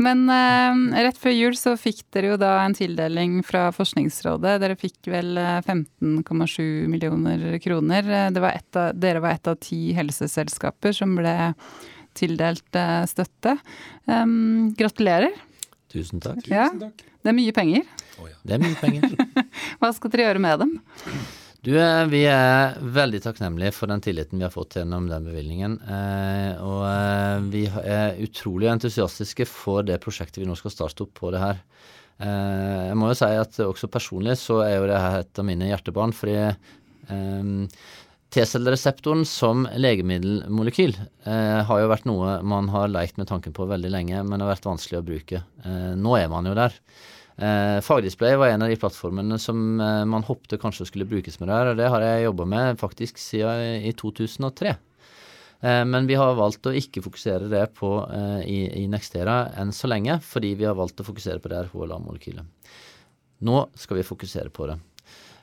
Men eh, rett før jul så fikk dere jo da en tildeling fra Forskningsrådet. Dere fikk vel 15,7 millioner kroner. Var av, dere var et av ti helseselskaper som ble tildelt eh, støtte. Um, gratulerer. Tusen takk. Ja. Tusen takk. Det er mye penger. Oh, ja. Det er mye penger. <laughs> Hva skal dere gjøre med dem? Du, eh, Vi er veldig takknemlige for den tilliten vi har fått gjennom den bevilgningen. Eh, og eh, vi er utrolig entusiastiske for det prosjektet vi nå skal starte opp på det her. Jeg må jo si at også personlig så er jo det her et av mine hjertebarn. fordi T-cellereseptoren som legemiddelmolekyl eh, har jo vært noe man har lekt med tanken på veldig lenge, men har vært vanskelig å bruke. Eh, nå er man jo der. Eh, Fagdisplay var en av de plattformene som eh, man håpte kanskje skulle brukes med der, og det har jeg jobba med faktisk siden i 2003. Eh, men vi har valgt å ikke fokusere det på eh, i, i, Nextera enn så lenge, fordi vi har valgt å fokusere på det her HLA-molekylet. Nå skal vi fokusere på det.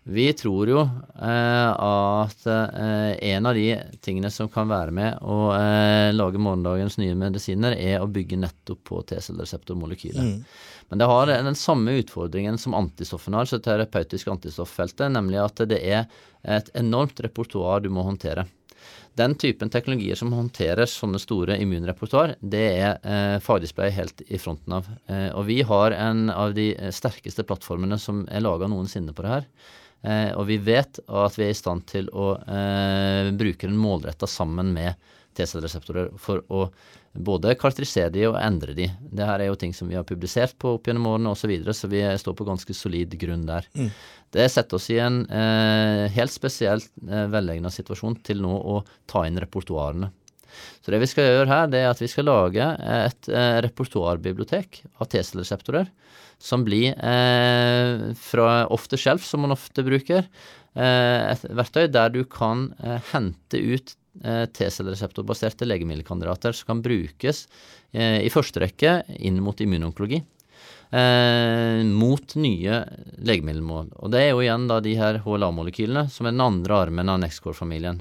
Vi tror jo eh, at eh, en av de tingene som kan være med å eh, lage morgendagens nye medisiner, er å bygge nettopp på T-cellereseptormolekylet. Mm. Men det har den samme utfordringen som antistoffene har, så terapeutiske antistofffeltet, nemlig at det er et enormt repertoar du må håndtere. Den typen teknologier som håndterer sånne store immunrepertoar, det er eh, fagdisplay helt i fronten av. Eh, og vi har en av de sterkeste plattformene som er laga noensinne på det her. Eh, og vi vet at vi er i stand til å eh, bruke den målretta sammen med T-cellereseptorer for å både karakterisere de og endre de. Det her er jo ting som vi har publisert på opp gjennom årene osv., så, videre, så vi står på ganske solid grunn der. Mm. Det setter oss i en eh, helt spesielt eh, velegna situasjon til nå å ta inn repertoarene. Så det vi skal gjøre her, det er at vi skal lage et eh, repertoarbibliotek av T-cellereseptorer som blir eh, fra off the shelf, som man ofte bruker, et verktøy der du kan hente ut T-cellereseptorbaserte legemiddelkandidater som kan brukes i første rekke inn mot immunonkologi. Eh, mot nye legemiddelmål. Og det er jo igjen da de her HLA-molekylene som er den andre armen av Nexcore-familien.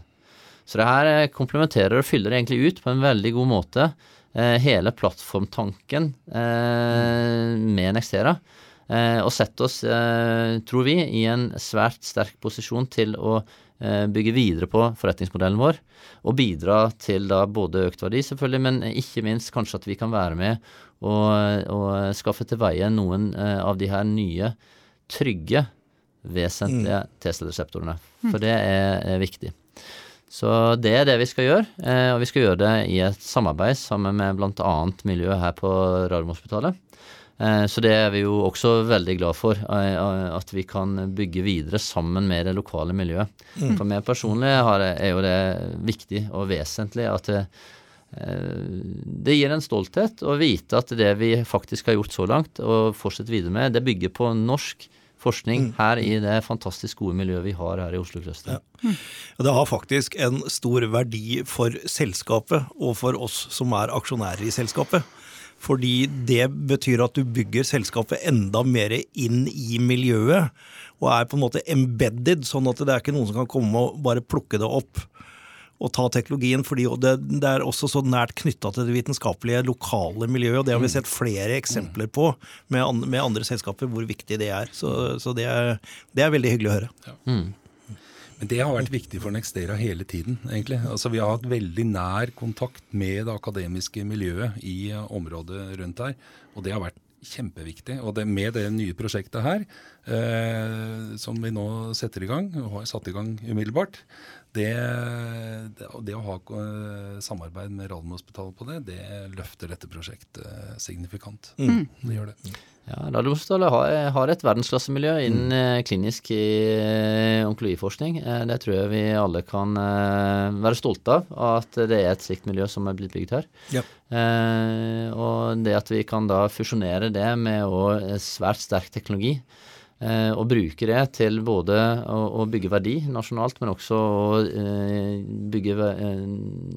Så det her eh, komplementerer og fyller egentlig ut på en veldig god måte eh, hele plattformtanken eh, med Nextera. Eh, og setter oss, eh, tror vi, i en svært sterk posisjon til å bygge videre på forretningsmodellen vår. Og bidra til da både økt verdi, selvfølgelig, men ikke minst kanskje at vi kan være med og, og skaffe til veie noen uh, av de her nye, trygge, vesentlige mm. T-cellereseptorene. For det er, er, viktig. Så det er det vi skal gjøre, uh, og vi skal gjøre det i et samarbeid sammen med bl.a. miljøet her på Radiumhospitalet. Uh, så det er vi jo også veldig glad for, at vi kan bygge videre sammen med det lokale miljøet. Mm. For meg personlig er jo det viktig og vesentlig at det, Eh, det gir en stolthet å vite at det vi faktisk har gjort så langt, og fortsetter videre med, det bygger på norsk forskning mm. her i det fantastisk gode miljøet vi har her i Oslo Cluster. Ja. Det har faktisk en stor verdi for selskapet og for oss som er aksjonærer i selskapet. Fordi det betyr at du bygger selskapet enda mer inn i miljøet, og er på en måte embedded, sånn at det er ikke noen som kan komme og bare plukke det opp og ta teknologien, fordi det, det er også så nært knytta til det vitenskapelige lokale miljøet. og Det har vi mm. sett flere eksempler på med, andre, med andre selskaper, hvor viktig det er. Så, så det, er, det, er, veldig hyggelig å høre. Ja. Mm. Men det har vært viktig for Nextera hele tiden, egentlig. Altså, vi har hatt veldig nær kontakt med det akademiske miljøet i området rundt her. Og det har vært kjempeviktig. Og det, med det nye prosjektet her, eh, som vi nå setter i gang, og har satt i gang umiddelbart, det, det, det, å ha eh, samarbeid med Radiumhospitalet på det, det løfter dette prosjektet eh, signifikant. Mm. Det gjør det. Ja, Radiumhospitalet har, har, et verdensklassemiljø innen mm. Eh, klinisk onkologiforskning. Det tror jeg vi alle kan være stolte av, at det er et slikt miljø som er blitt bygd her. Ja. og det at vi kan da fusjonere det med svært sterk teknologi Eh, og bruke det til både å, å, bygge verdi nasjonalt, men også å eh, bygge eh,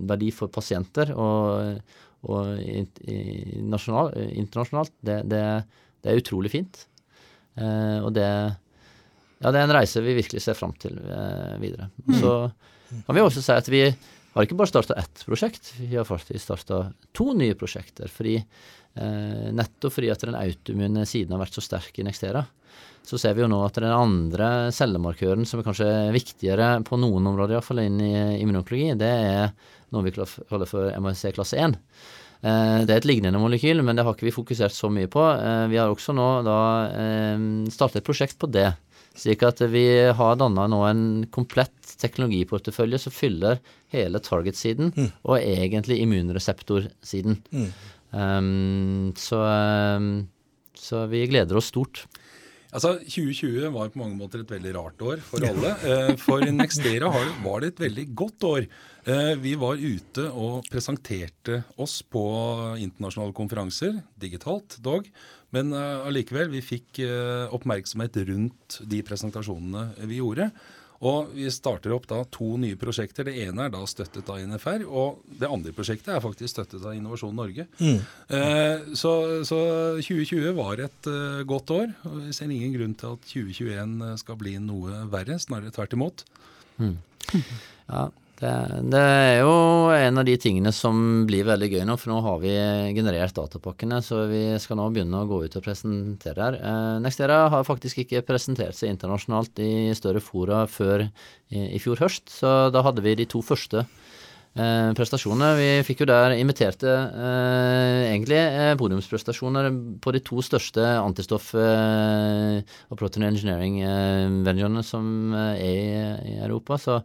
verdi for pasienter og, og i, i nasjonal, internasjonalt, det, det, det, er utrolig fint. og det, ja, det er en reise vi virkelig ser fram til videre. Mm. Så kan vi også si at vi har ikke bare starta ett prosjekt, vi har faktisk starta to nye prosjekter. fordi nettopp fordi at den autoimmune siden har vært så sterk i Nextera så ser vi jo nå at den andre cellemarkøren som er kanskje viktigere på noen områder, iallfall inn i immunonkologi, det er noe vi kaller for MRC klasse 1. Eh, det er et lignende molekyl, men det har ikke vi fokusert så mye på. Eh, vi har også nå da eh, startet et prosjekt på det. Slik at vi har danna nå en komplett teknologiportefølje som fyller hele target-siden, mm. og egentlig immunreseptorsiden. Mm. Um, så, um, så vi gleder oss stort. Altså, 2020 var på mange måter et veldig rart år for alle. <laughs> Eh, for Nextera var det et veldig godt år. Eh, vi var ute og presenterte oss på internasjonale konferanser, digitalt dog. Men eh, allikevel, vi fikk oppmerksomhet rundt de presentasjonene vi gjorde. Og vi starter opp da to nye prosjekter. Det ene er da støttet av NFR, og det andre prosjektet er faktisk støttet av Innovasjon Norge. Mm. Eh, så, så, 2020 var et uh, godt år. og Vi ser ingen grunn til at 2021 skal bli noe verre, snarere tvert imot. Mm. <laughs> Ja, det, det, er jo en av de tingene som blir veldig gøy nå, for nå har vi generert datapakkene, så vi skal nå begynne å gå ut og presentere her. Eh, Nextera har faktisk ikke presentert seg internasjonalt i større fora før i, i fjor høst, så da hadde vi de to første eh, prestasjonene. Vi fikk jo der inviterte eh, egentlig eh, podiumsprestasjoner på de to største antistoff- eh, og protein engineering vengerne eh, som er i, i Europa. så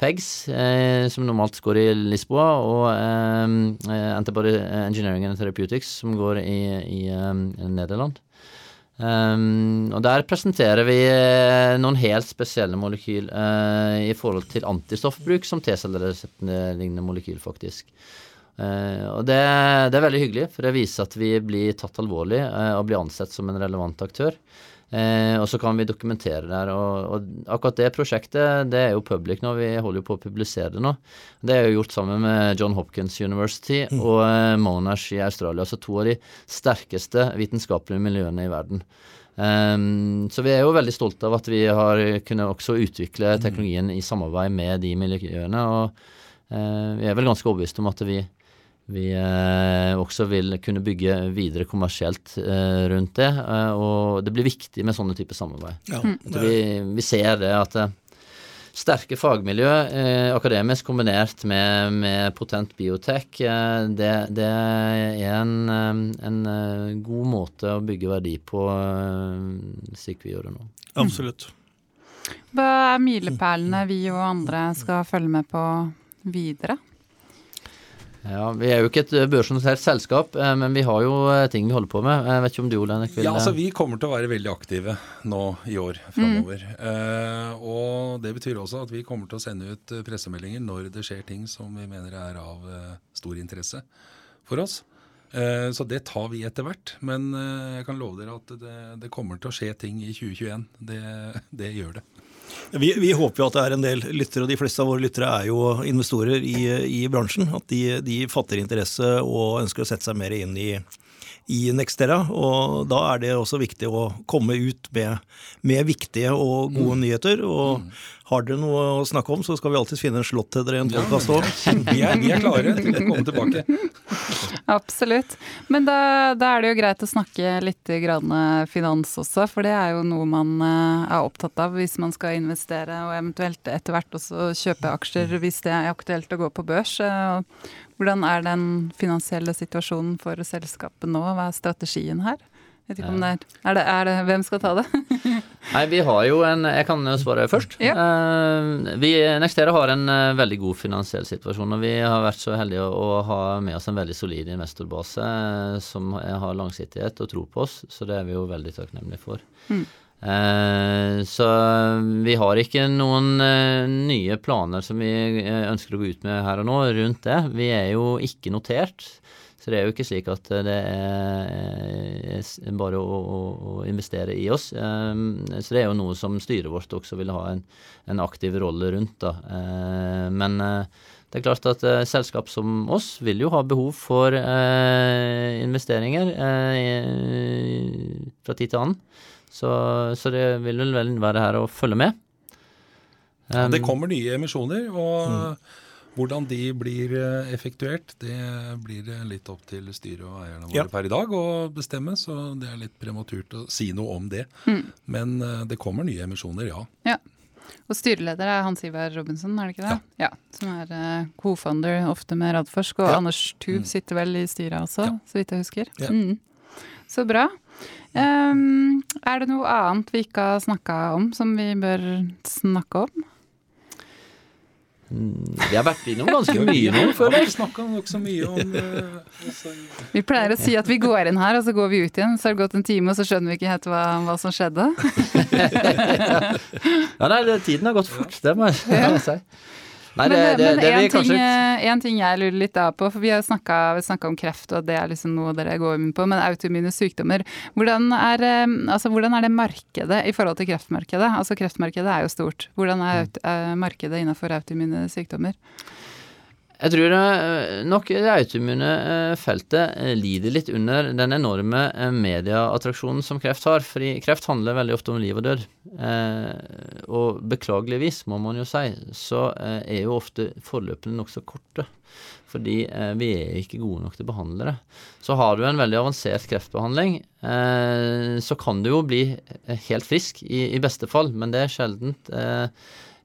PEGS, eh, som normalt går i Lisboa, og eh, Antibody Engineering and Therapeutics, som går i, i um, Nederland. Um, og der presenterer vi eh, noen helt spesielle molekyl uh, i forhold til antistoffbruk som T-cellereseptlignende molekyl, faktisk. Uh, og det, det, er veldig hyggelig, for det viser at vi blir tatt alvorlig uh, og blir ansett som en relevant aktør. Eh, og så kan vi dokumentere der. Og, og, akkurat det prosjektet det er jo public nå, vi holder jo på å publisere det nå. Det er jo gjort sammen med John Hopkins University mm. og eh, Monash i Australia. Altså to av de sterkeste vitenskapelige miljøene i verden. Um, så vi er jo veldig stolte av at vi har kunnet også utvikle mm. teknologien i samarbeid med de miljøene. Og uh, vi er vel ganske overbevist om at vi vi eh, også vil kunne bygge videre kommersielt eh, rundt det. Eh, og det blir viktig med sånne typer samarbeid. Ja, mm. vi, vi, ser det at eh, sterke fagmiljø eh, akademisk kombinert med, med potent biotek, eh, det, det, er en, en, god måte å bygge verdi på, slik vi gjør det nå. Absolutt. Hva er milepælene vi og andre skal følge med på videre? Ja, Vi er jo ikke et eh, børsnotert selskap, eh, men vi har jo eh, ting vi holder på med. Jeg vet ikke om du, Olenek, vil Ja, altså Vi kommer til å være veldig aktive nå i år framover. Mm. Eh, og det betyr også at vi kommer til å sende ut pressemeldinger når det skjer ting som vi mener er av eh, stor interesse for oss. Eh, så det tar vi etter hvert. Men jeg kan love dere at det, det, kommer til å skje ting i 2021. Det, det gjør det. Vi, vi, håper jo at det er en del lyttere, og de fleste av våre lyttere er jo investorer i, i bransjen. At de, de, fatter interesse og ønsker å sette seg mer inn i, i Nextera. Og da er det også viktig å komme ut med, med viktige og gode mm. nyheter. Og mm. Har dere noe å snakke om, så skal vi alltid finne en slott til dere i en podkast òg. <laughs> Vi, vi, er klare til å komme tilbake. <laughs> Absolutt. Men da, da, er det jo greit å snakke litt grann finans også, for det er jo noe man eh, er opptatt av hvis man skal investere og eventuelt etter hvert også kjøpe aksjer hvis det er aktuelt å gå på børs. Eh, hvordan er den finansielle situasjonen for selskapet nå? Hva er strategien her? Vet ikke om det er, er, det, er det, Hvem skal ta det? <laughs> Nei, vi har jo en Jeg kan svare først. Ja. Uh, vi, Nextera har en uh, veldig god finansiell situasjon. Og vi har vært så heldige å, ha med oss en veldig solid investorbase uh, som har langsiktighet og tro på oss. Så det er vi jo veldig takknemlige for. Mm. Så vi har ikke noen nye planer som vi ønsker å gå ut med her og nå rundt det. Vi er jo ikke notert. Så det er jo ikke slik at det er bare å, å investere i oss. Ehm, så det er jo noe som styret vårt også vil ha en, en aktiv rolle rundt. Da. Ehm, men eh, det er klart at eh, selskap som oss vil jo ha behov for eh, investeringer fra tid til annen. Så, så det vil vel være her å følge med. Det ehm, kommer nye emisjoner. og mm. Hvordan de blir eh, effektuert, det blir litt opp til styret og eierne våre ja. per i dag å bestemme. Så det er litt prematurt å si noe om det. Mm. Men eh, det kommer nye emisjoner, ja. ja. Og styreleder er Hans Ivar Robinson, er det ikke det? Ja. ja som er uh, co-founder ofte med Radforsk. Og Anders Tuv mm. sitter vel i styret også, så vidt jeg husker. Mm. Så bra. Um, er det noe annet vi ikke har snakka om som vi bør snakke om? Mm, vi har vært innom ganske mye nå, <laughs> føler jeg. <laughs> Vi pleier å si at vi går inn her, og så går vi ut igjen. Så har det gått en time, og så skjønner vi ikke helt hva, hva som skjedde. <laughs> ja, nei, tiden har gått fort, det må jeg si. Nei, det, men, det, men det, en, ting. Eh, en, ting, jeg lurer litt av på, for vi har snakka om kreft, og det er liksom noe dere går inn på, men autoimmune sykdommer. Hvordan er, eh, altså, hvordan er, det markedet i forhold til kreftmarkedet? Altså Kreftmarkedet er jo stort. Hvordan er mm. markedet innenfor autoimmune sykdommer? Jeg tror eh, nok det autoimmune eh, feltet eh, lider litt under den enorme medieattraksjonen som kreft har. Fordi kreft handler veldig ofte om liv og død. Og beklageligvis, må man jo si, så er jo ofte forløpene nokså korte. Fordi vi er ikke gode nok til å behandle det. Så har du en veldig avansert kreftbehandling, så kan du jo bli helt frisk, i, beste fall, men det er sjeldent.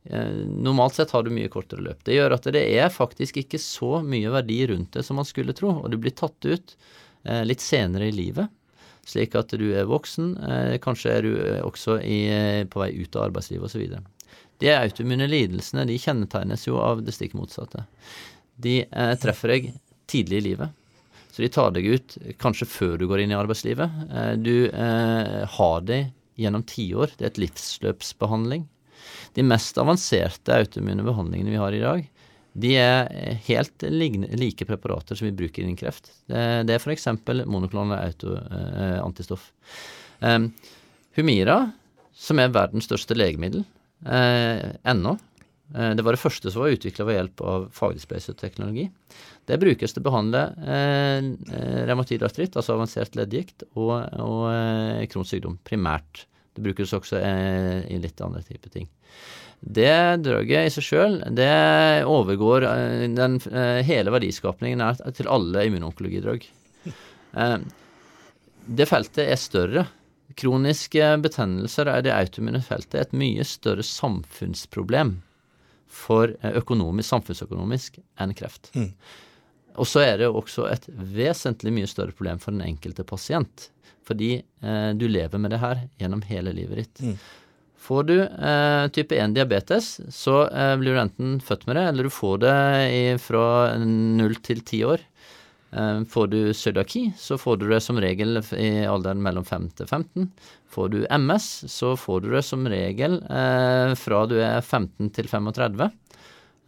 Eh, normalt sett har du mye kortere løp. Det gjør at det er faktisk ikke så mye verdi rundt det som man skulle tro, og du blir tatt ut eh, litt senere i livet. Slik at du er voksen, eh, kanskje er du også i, på vei ut av arbeidslivet osv. De autoimmune lidelsene de kjennetegnes jo av det stikk motsatte. De treffer deg tidlig i livet. Så de tar deg ut kanskje før du går inn i arbeidslivet. Du har det gjennom tiår. Det er et livsløpsbehandling. De mest avanserte autoimmune behandlingene vi har i dag, de er helt like preparater som vi bruker innen kreft. Det, er f.eks. monoklonale autoantistoff. eh. Um, Humira, som er verdens største legemiddel eh, ennå. Eh, det var det første som var utvikla ved hjelp av fagdisplaysøteknologi. Det brukes til å behandle eh, revmatidartritt, altså avansert leddgikt, og, og eh, Crohns primært. Det brukes også eh, i litt andre typer ting. Det drøget i seg sjøl, det overgår eh, den eh, hele verdiskapningen til alle immunonkologidrag. Eh, det feltet er større. Kroniske betennelser er det autoimmune feltet et mye større samfunnsproblem for økonomisk, samfunnsøkonomisk enn kreft. Mm. Og så er det også et vesentlig mye større problem for den enkelte pasient. Fordi eh, du lever med det her gjennom hele livet ditt. Mm. Får du eh, type 1 diabetes, så eh, blir du enten født med det, eller du får det i, fra 0 til 10 år. Eh, får du cøliaki, så får du det som regel i alderen mellom 5 til 15. Får du MS, så får du det som regel eh, fra du er 15 til 35.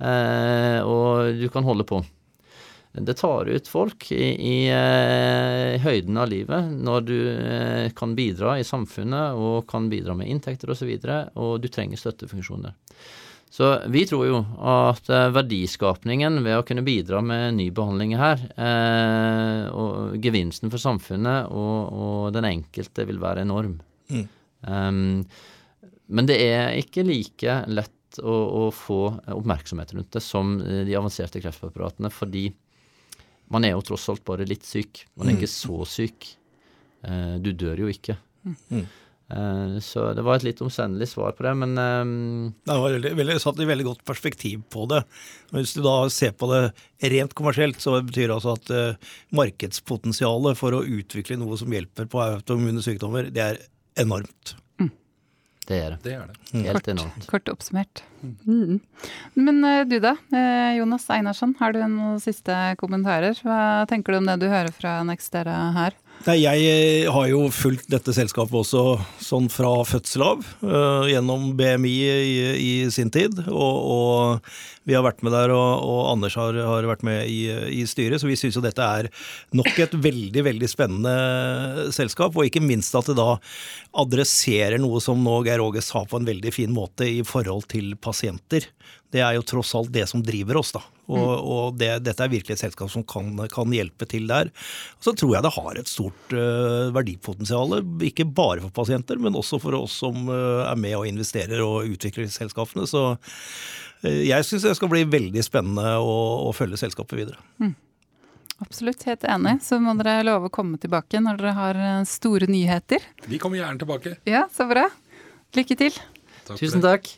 Eh, og du kan holde på. Det tar ut folk i, i i, høyden av livet når du eh, kan bidra i samfunnet og kan bidra med inntekter osv., og, så videre, og du trenger støttefunksjoner. Så vi tror jo at eh, verdiskapningen ved å kunne bidra med ny behandling her, eh, og gevinsten for samfunnet og, og, den enkelte vil være enorm. Mm. Um, men det er ikke like lett å, å, få oppmerksomhet rundt det som de avanserte kreftpreparatene, fordi man er jo tross alt bare litt syk. Man er mm. ikke så syk. Uh, du dør jo ikke. Mm. Uh, så det var et litt omstendelig svar på det, men um, Det var veldig, veldig, satt i veldig godt perspektiv på det. Hvis du da ser på det rent kommersielt, så betyr det altså at uh, markedspotensialet for å utvikle noe som hjelper på autoimmune sykdommer, det er enormt. Det er det. det, er det. Helt kort, enormt. Kort oppsummert. Mm. Men eh, du da, eh, Jonas Einarsson, har du noen siste kommentarer? Hva tenker du om det du hører fra Nextera her? Nei, jeg eh, har jo fulgt dette selskapet også sånn fra fødsel av, uh, gjennom BMI i, i, sin tid. Og, og, vi har vært med der, og, og Anders har, har, vært med i, i styret. Så vi syns jo dette er nok et veldig, veldig spennende selskap. Og ikke minst at det da adresserer noe som nå Geir Åge sa på en veldig fin måte i forhold til pasienter. Det er jo tross alt det som driver oss, da. Og, mm. og det, dette er virkelig et selskap som kan, kan, hjelpe til der. Og så tror jeg det har et stort uh, verdipotensial, ikke bare for pasienter, men også for oss som uh, er med og investerer og utvikler selskapene. Så uh, jeg syns det skal bli veldig spennende å, å følge selskapet videre. Mm. Absolutt, helt enig. Så må dere love å komme tilbake når dere har store nyheter. Vi kommer gjerne tilbake. Ja, så bra. Lykke til. Takk Tusen takk.